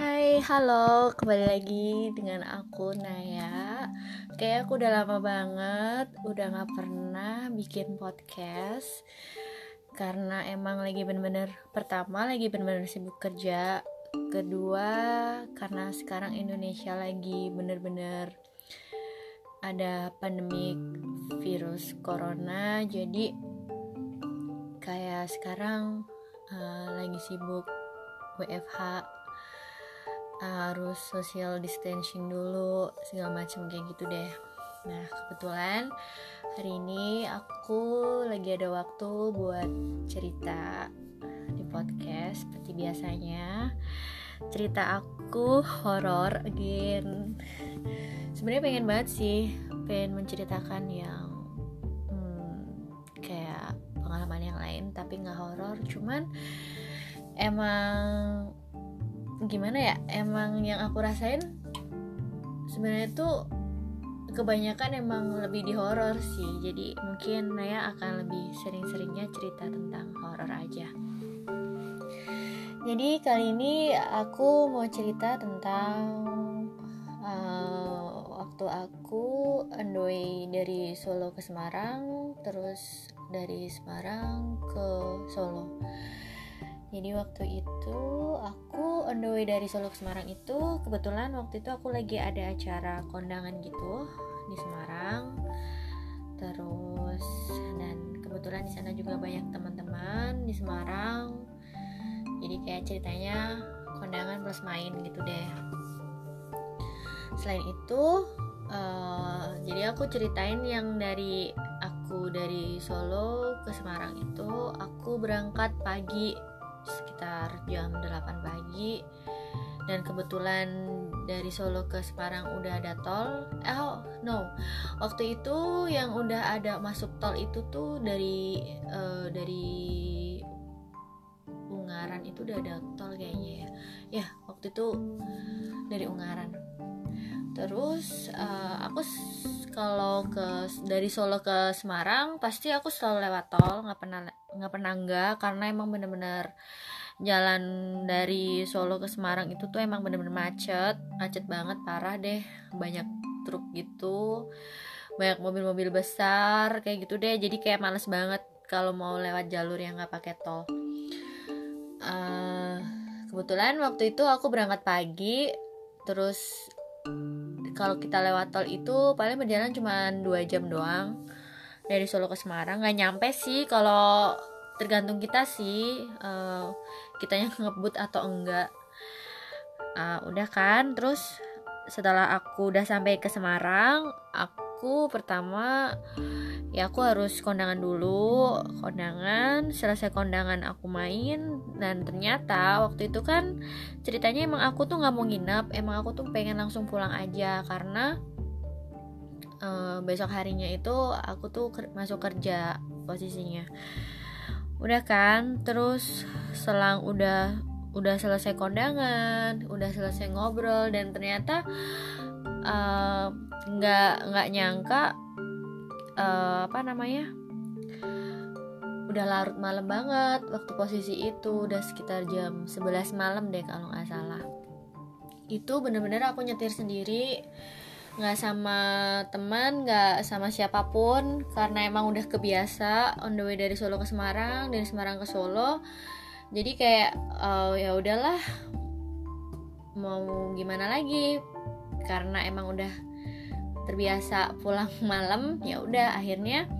Hai, halo, kembali lagi dengan aku Naya. Kayak aku udah lama banget, udah gak pernah bikin podcast Karena emang lagi bener-bener, pertama lagi bener-bener sibuk kerja Kedua, karena sekarang Indonesia lagi bener-bener ada pandemi virus corona Jadi kayak sekarang uh, lagi sibuk WFH harus social distancing dulu segala macam kayak gitu deh. Nah kebetulan hari ini aku lagi ada waktu buat cerita di podcast seperti biasanya. Cerita aku horor again. Sebenarnya pengen banget sih pengen menceritakan yang hmm, kayak pengalaman yang lain tapi nggak horor. Cuman emang gimana ya emang yang aku rasain sebenarnya tuh kebanyakan emang lebih di horor sih. Jadi mungkin Naya akan lebih sering-seringnya cerita tentang horor aja. Jadi kali ini aku mau cerita tentang uh, waktu aku endoy dari Solo ke Semarang terus dari Semarang ke Solo jadi waktu itu aku on the way dari Solo ke Semarang itu kebetulan waktu itu aku lagi ada acara kondangan gitu di Semarang. Terus dan kebetulan di sana juga banyak teman-teman di Semarang. Jadi kayak ceritanya kondangan plus main gitu deh. Selain itu uh, jadi aku ceritain yang dari aku dari Solo ke Semarang itu aku berangkat pagi sekitar jam 8 pagi. Dan kebetulan dari Solo ke Semarang udah ada tol. Oh no. Waktu itu yang udah ada masuk tol itu tuh dari uh, dari Ungaran. Itu udah ada tol kayaknya ya. Ya waktu itu dari Ungaran. Terus uh, aku kalau ke dari Solo ke Semarang pasti aku selalu lewat tol nggak pernah nggak pernah enggak karena emang bener-bener jalan dari Solo ke Semarang itu tuh emang bener-bener macet macet banget parah deh banyak truk gitu banyak mobil-mobil besar kayak gitu deh jadi kayak males banget kalau mau lewat jalur yang nggak pakai tol. Uh, kebetulan waktu itu aku berangkat pagi terus kalau kita lewat tol itu paling berjalan cuma dua jam doang. Dari Solo ke Semarang nggak nyampe sih. Kalau tergantung kita sih uh, kitanya ngebut atau enggak. Uh, udah kan? Terus setelah aku udah sampai ke Semarang aku pertama ya aku harus kondangan dulu. Kondangan selesai kondangan aku main dan ternyata waktu itu kan ceritanya emang aku tuh nggak mau nginep emang aku tuh pengen langsung pulang aja. Karena uh, besok harinya itu aku tuh ker masuk kerja posisinya. Udah kan terus selang udah udah selesai kondangan udah selesai ngobrol dan ternyata eh, nggak nggak nyangka uh, apa namanya udah larut malam banget waktu posisi itu udah sekitar jam 11 malam deh kalau nggak salah. Itu bener-bener aku nyetir sendiri nggak sama teman nggak sama siapa pun karena emang udah kebiasa on the way dari Solo ke Semarang dari Semarang ke Solo. Jadi kayak uh, ya udahlah mau gimana lagi? Karena emang udah terbiasa pulang malam ya udah akhirnya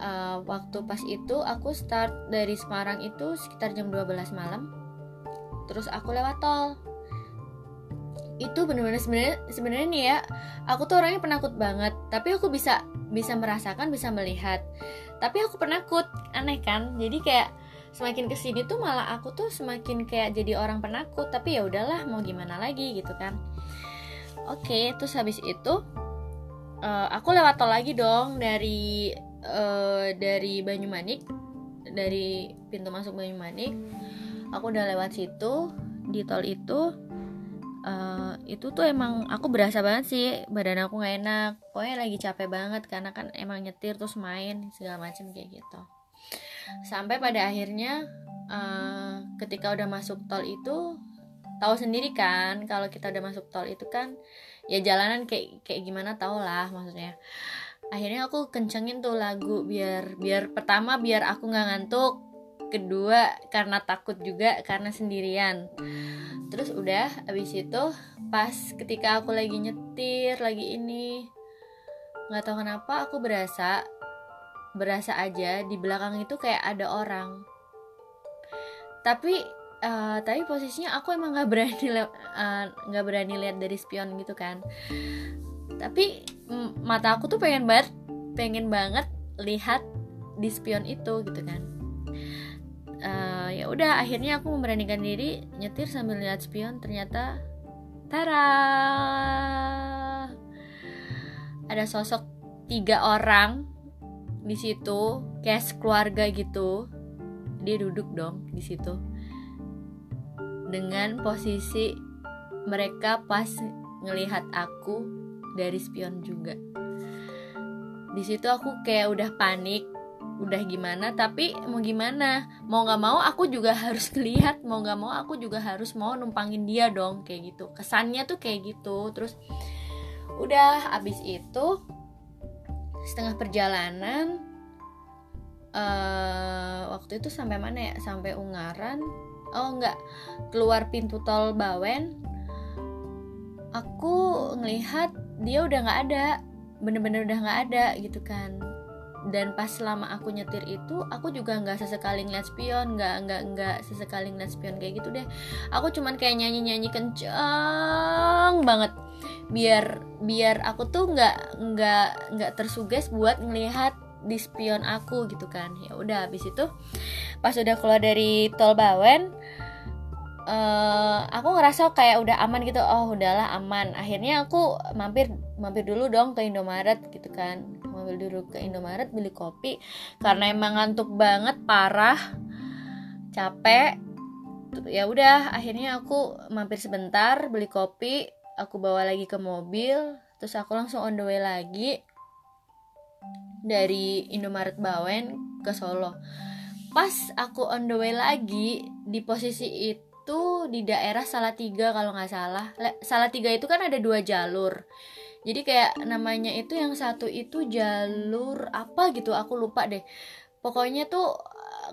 uh, waktu pas itu aku start dari Semarang itu sekitar jam 12 malam. Terus aku lewat tol. Itu bener-bener sebenarnya sebenarnya nih ya aku tuh orangnya penakut banget. Tapi aku bisa bisa merasakan bisa melihat. Tapi aku penakut aneh kan? Jadi kayak semakin ke sini tuh malah aku tuh semakin kayak jadi orang penakut. Tapi ya udahlah mau gimana lagi gitu kan. Oke terus habis itu uh, aku lewat tol lagi dong dari uh, dari Banyumanik. Dari pintu masuk Banyumanik. Aku udah lewat situ di tol itu. Uh, itu tuh emang aku berasa banget sih badan aku nggak enak. Pokoknya lagi capek banget karena kan emang nyetir terus main segala macam kayak gitu. Sampai pada akhirnya uh, ketika udah masuk tol itu tahu sendiri kan kalau kita udah masuk tol itu kan ya jalanan kayak kayak gimana tau lah maksudnya. Akhirnya aku kencengin tuh lagu biar biar pertama biar aku nggak ngantuk kedua karena takut juga karena sendirian. Terus udah abis itu pas ketika aku lagi nyetir lagi ini nggak tahu kenapa aku berasa berasa aja di belakang itu kayak ada orang. Tapi uh, tapi posisinya aku emang nggak berani eh, nggak uh, berani lihat dari spion gitu kan. Tapi mata aku tuh pengen banget pengen banget lihat di spion itu gitu kan. Uh, ya udah akhirnya aku memberanikan diri nyetir sambil lihat spion ternyata tara! Ada sosok tiga orang di situ kayak keluarga gitu. Dia duduk dong di situ dengan posisi mereka pas ngelihat aku dari spion juga. Di situ aku kayak udah panik udah gimana tapi mau gimana? Mau nggak mau aku juga harus lihat mau nggak mau aku juga harus mau numpangin dia dong kayak gitu. Kesannya tuh kayak gitu. Terus udah abis itu setengah perjalanan uh, waktu itu sampai mana ya? Sampai Ungaran oh enggak keluar pintu tol Bawen aku ngelihat dia udah nggak ada. Bener-bener udah nggak ada gitu kan. Dan pas selama aku nyetir itu aku juga nggak sesekali ngeliat spion. Nggak nggak nggak sesekali ngeliat spion kayak gitu deh. Aku cuman kayak nyanyi nyanyi kenceng banget. Biar biar aku tuh nggak nggak nggak tersuges buat ngelihat di spion aku gitu kan. Ya udah habis itu pas udah keluar dari tol Bawen uh, aku ngerasa kayak udah aman gitu. Oh udahlah aman. Akhirnya aku mampir mampir dulu dong ke Indomaret gitu kan. Mampir dulu ke Indomaret beli kopi. Karena emang ngantuk banget parah capek. Ya udah akhirnya aku mampir sebentar beli kopi. Aku bawa lagi ke mobil terus aku langsung on the way lagi dari Indomaret Bawen ke Solo pas aku on the way lagi di posisi itu di daerah Salatiga kalau nggak salah. Salatiga itu kan ada dua jalur. Jadi kayak namanya itu yang satu itu jalur apa gitu, aku lupa deh. Pokoknya tuh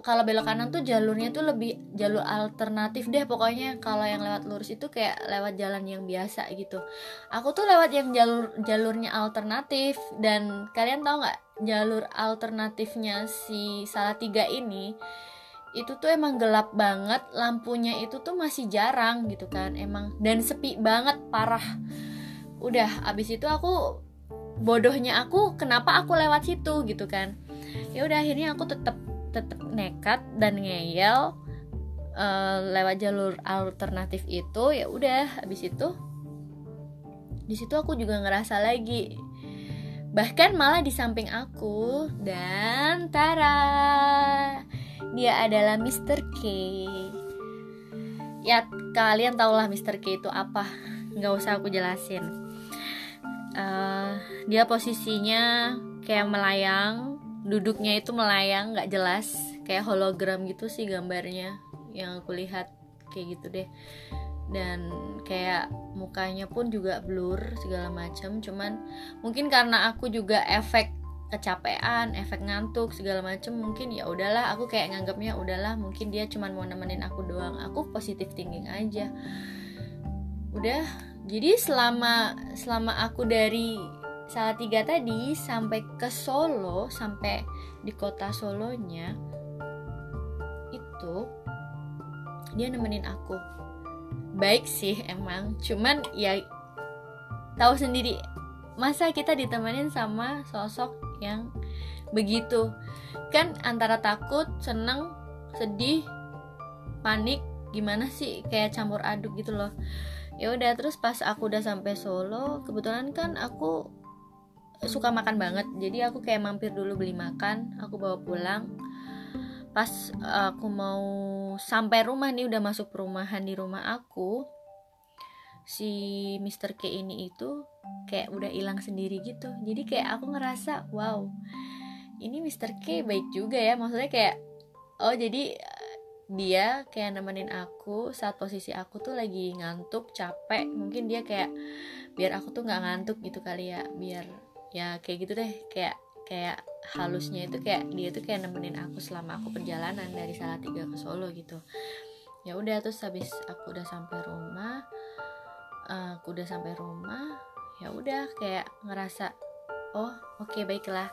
kalau belok kanan tuh jalurnya tuh lebih jalur alternatif deh. Pokoknya kalau yang lewat lurus itu kayak lewat jalan yang biasa gitu. Aku tuh lewat yang jalur jalurnya alternatif. Dan kalian tahu nggak jalur alternatifnya si Salatiga ini itu tuh emang gelap banget. Lampunya itu tuh masih jarang gitu kan emang. Dan sepi banget parah. Udah abis itu aku bodohnya aku kenapa aku lewat situ gitu kan. Ya udah akhirnya aku tetap tetap nekat dan ngeyel uh, lewat jalur alternatif itu ya udah abis itu di situ aku juga ngerasa lagi bahkan malah di samping aku dan Tara dia adalah Mr. K ya kalian tau lah Mr. K itu apa nggak usah aku jelasin uh, dia posisinya kayak melayang duduknya itu melayang nggak jelas. Kayak hologram gitu sih gambarnya yang aku lihat kayak gitu deh. Dan kayak mukanya pun juga blur segala macam. Cuman mungkin karena aku juga efek kecapean, efek ngantuk segala macem mungkin ya udahlah. Aku kayak nganggapnya udahlah mungkin dia cuma mau nemenin aku doang. Aku positif thinking aja. Udah jadi selama selama aku dari salah tiga tadi sampai ke Solo sampai di kota Solonya itu dia nemenin aku. Baik sih emang. Cuman ya tahu sendiri masa kita ditemenin sama sosok yang begitu? Kan antara takut seneng sedih panik gimana sih? Kayak campur aduk gitu loh. Ya udah terus pas aku udah sampai Solo kebetulan kan aku suka makan banget jadi aku kayak mampir dulu beli makan aku bawa pulang pas aku mau sampai rumah nih udah masuk perumahan di rumah aku si Mr. K ini itu kayak udah hilang sendiri gitu jadi kayak aku ngerasa wow ini Mr. K baik juga ya maksudnya kayak oh jadi dia kayak nemenin aku saat posisi aku tuh lagi ngantuk capek mungkin dia kayak biar aku tuh nggak ngantuk gitu kali ya biar ya kayak gitu deh. Kayak kayak halusnya itu kayak dia tuh kayak nemenin aku selama aku perjalanan dari Salatiga ke Solo gitu. Ya udah terus habis aku udah sampai rumah uh, aku udah sampai rumah ya udah kayak ngerasa oh oke okay, baiklah.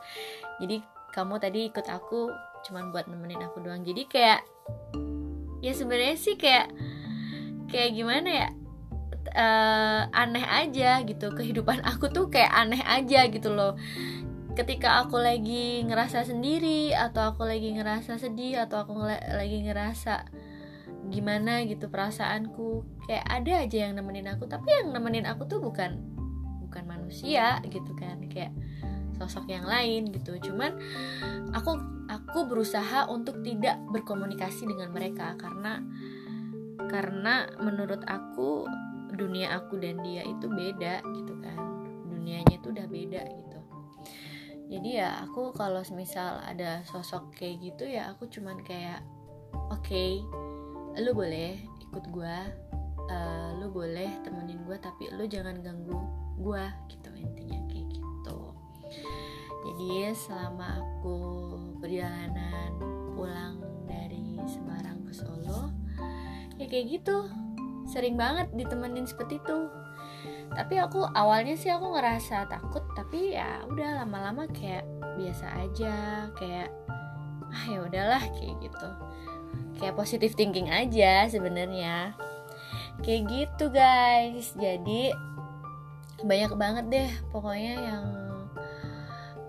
Jadi kamu tadi ikut aku cuman buat nemenin aku doang. Jadi kayak ya sebenarnya sih kayak kayak gimana ya uh, aneh aja gitu. Kehidupan aku tuh kayak aneh aja gitu loh. Ketika aku lagi ngerasa sendiri atau aku lagi ngerasa sedih atau aku lagi ngerasa gimana gitu perasaanku kayak ada aja yang nemenin aku. Tapi yang nemenin aku tuh bukan bukan manusia gitu kan. Kayak sosok yang lain gitu. Cuman aku aku berusaha untuk tidak berkomunikasi dengan mereka. Karena karena menurut aku dunia aku dan dia itu beda gitu kan. Dunianya itu udah beda gitu. Jadi ya aku kalau misal ada sosok kayak gitu ya aku cuman kayak oke okay, lu boleh ikut gue uh, lu boleh temenin gue tapi lu jangan ganggu gue gitu intinya kayak gitu. Jadi selama aku perjalanan pulang dari Semarang ke Solo ya kayak gitu sering banget ditemenin seperti itu. Tapi aku awalnya sih aku ngerasa takut tapi ya udah lama-lama kayak biasa aja kayak ah ya udahlah kayak gitu. Kayak positive thinking aja sebenarnya. Kayak gitu guys. Jadi banyak banget deh pokoknya yang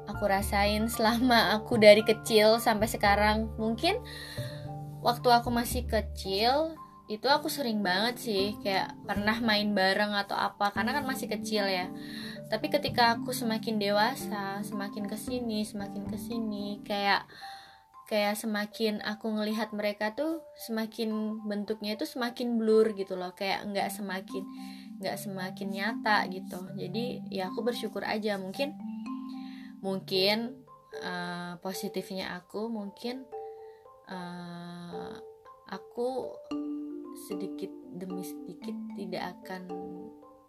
aku rasain selama aku dari kecil sampai sekarang. Mungkin waktu aku masih kecil itu aku sering banget sih kayak pernah main bareng atau apa karena kan masih kecil ya. Tapi ketika aku semakin dewasa semakin ke sini semakin ke sini kayak kayak semakin aku ngelihat mereka tuh semakin bentuknya itu semakin blur gitu loh kayak nggak semakin nggak semakin nyata gitu. Jadi ya aku bersyukur aja mungkin mungkin uh, positifnya aku mungkin uh, aku sedikit demi sedikit tidak akan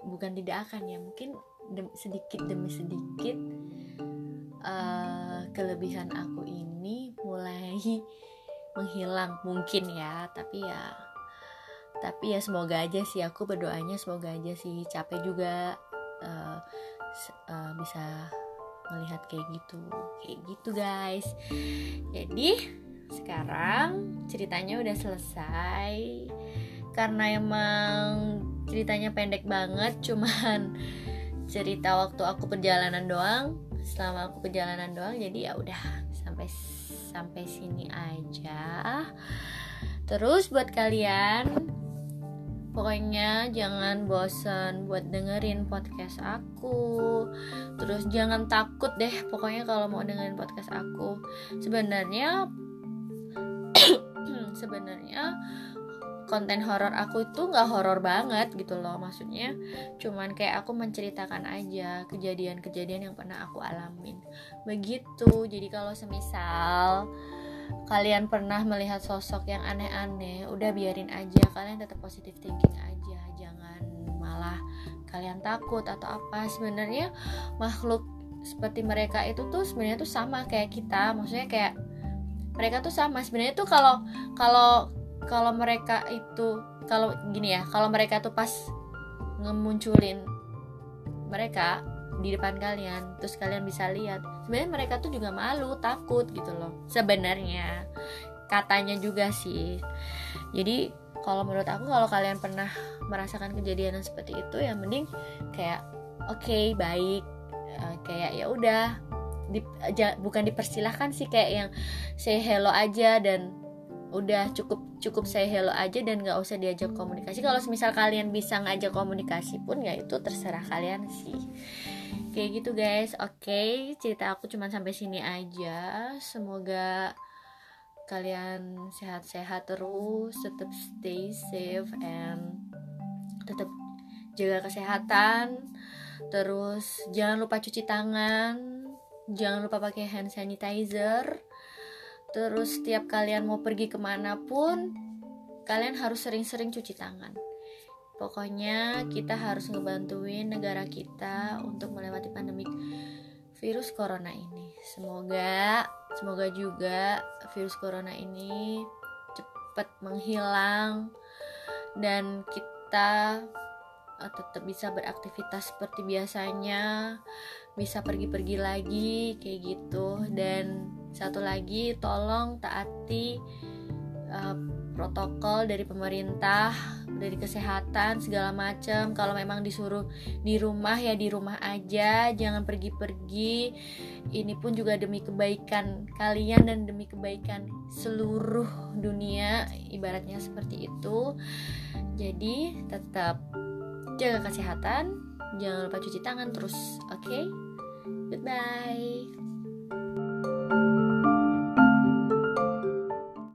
bukan tidak akan ya mungkin dem, sedikit demi sedikit uh, kelebihan aku ini mulai menghilang mungkin ya tapi ya tapi ya semoga aja sih aku berdoanya semoga aja sih capek juga uh, uh, bisa melihat kayak gitu kayak gitu guys. Jadi sekarang ceritanya udah selesai karena emang ceritanya pendek banget cuman cerita waktu aku perjalanan doang selama aku perjalanan doang jadi ya udah sampai sampai sini aja. Terus buat kalian pokoknya jangan bosan buat dengerin podcast aku. Terus jangan takut deh pokoknya kalau mau dengerin podcast aku. Sebenarnya sebenarnya konten horor aku itu nggak horor banget gitu loh maksudnya cuman kayak aku menceritakan aja kejadian-kejadian yang pernah aku alamin. Begitu jadi kalau semisal kalian pernah melihat sosok yang aneh-aneh udah biarin aja kalian tetap positive thinking aja jangan malah kalian takut atau apa. Sebenarnya makhluk seperti mereka itu tuh sebenarnya tuh sama kayak kita maksudnya kayak mereka tuh sama. Sebenarnya tuh kalau kalau kalau mereka itu kalau gini ya kalau mereka tuh pas ngemunculin mereka di depan kalian terus kalian bisa lihat sebenarnya mereka tuh juga malu takut gitu loh sebenarnya. Katanya juga sih. Jadi kalau menurut aku kalau kalian pernah merasakan kejadian yang seperti itu ya mending kayak oke okay, baik. Uh, kayak ya udah di, bukan dipersilahkan sih kayak yang say hello aja dan udah cukup cukup saya hello aja dan nggak usah diajak komunikasi. Kalau misal kalian bisa ngajak komunikasi pun ya itu terserah kalian sih. Kayak gitu guys. Oke okay, cerita aku cuma sampai sini aja. Semoga kalian sehat-sehat terus tetap stay safe and tetap jaga kesehatan. Terus jangan lupa cuci tangan. Jangan lupa pakai hand sanitizer terus setiap kalian mau pergi ke mana pun kalian harus sering-sering cuci tangan. Pokoknya kita harus ngebantuin negara kita untuk melewati pandemi virus corona ini. Semoga semoga juga virus corona ini cepat menghilang dan kita uh, tetap bisa beraktivitas seperti biasanya bisa pergi-pergi lagi kayak gitu. Dan satu lagi tolong taati uh, protokol dari pemerintah dari kesehatan segala macam kalau memang disuruh di rumah ya di rumah aja. Jangan pergi-pergi. Ini pun juga demi kebaikan kalian dan demi kebaikan seluruh dunia ibaratnya seperti itu. Jadi tetap jaga kesehatan. Jangan lupa cuci tangan terus oke? Okay? goodbye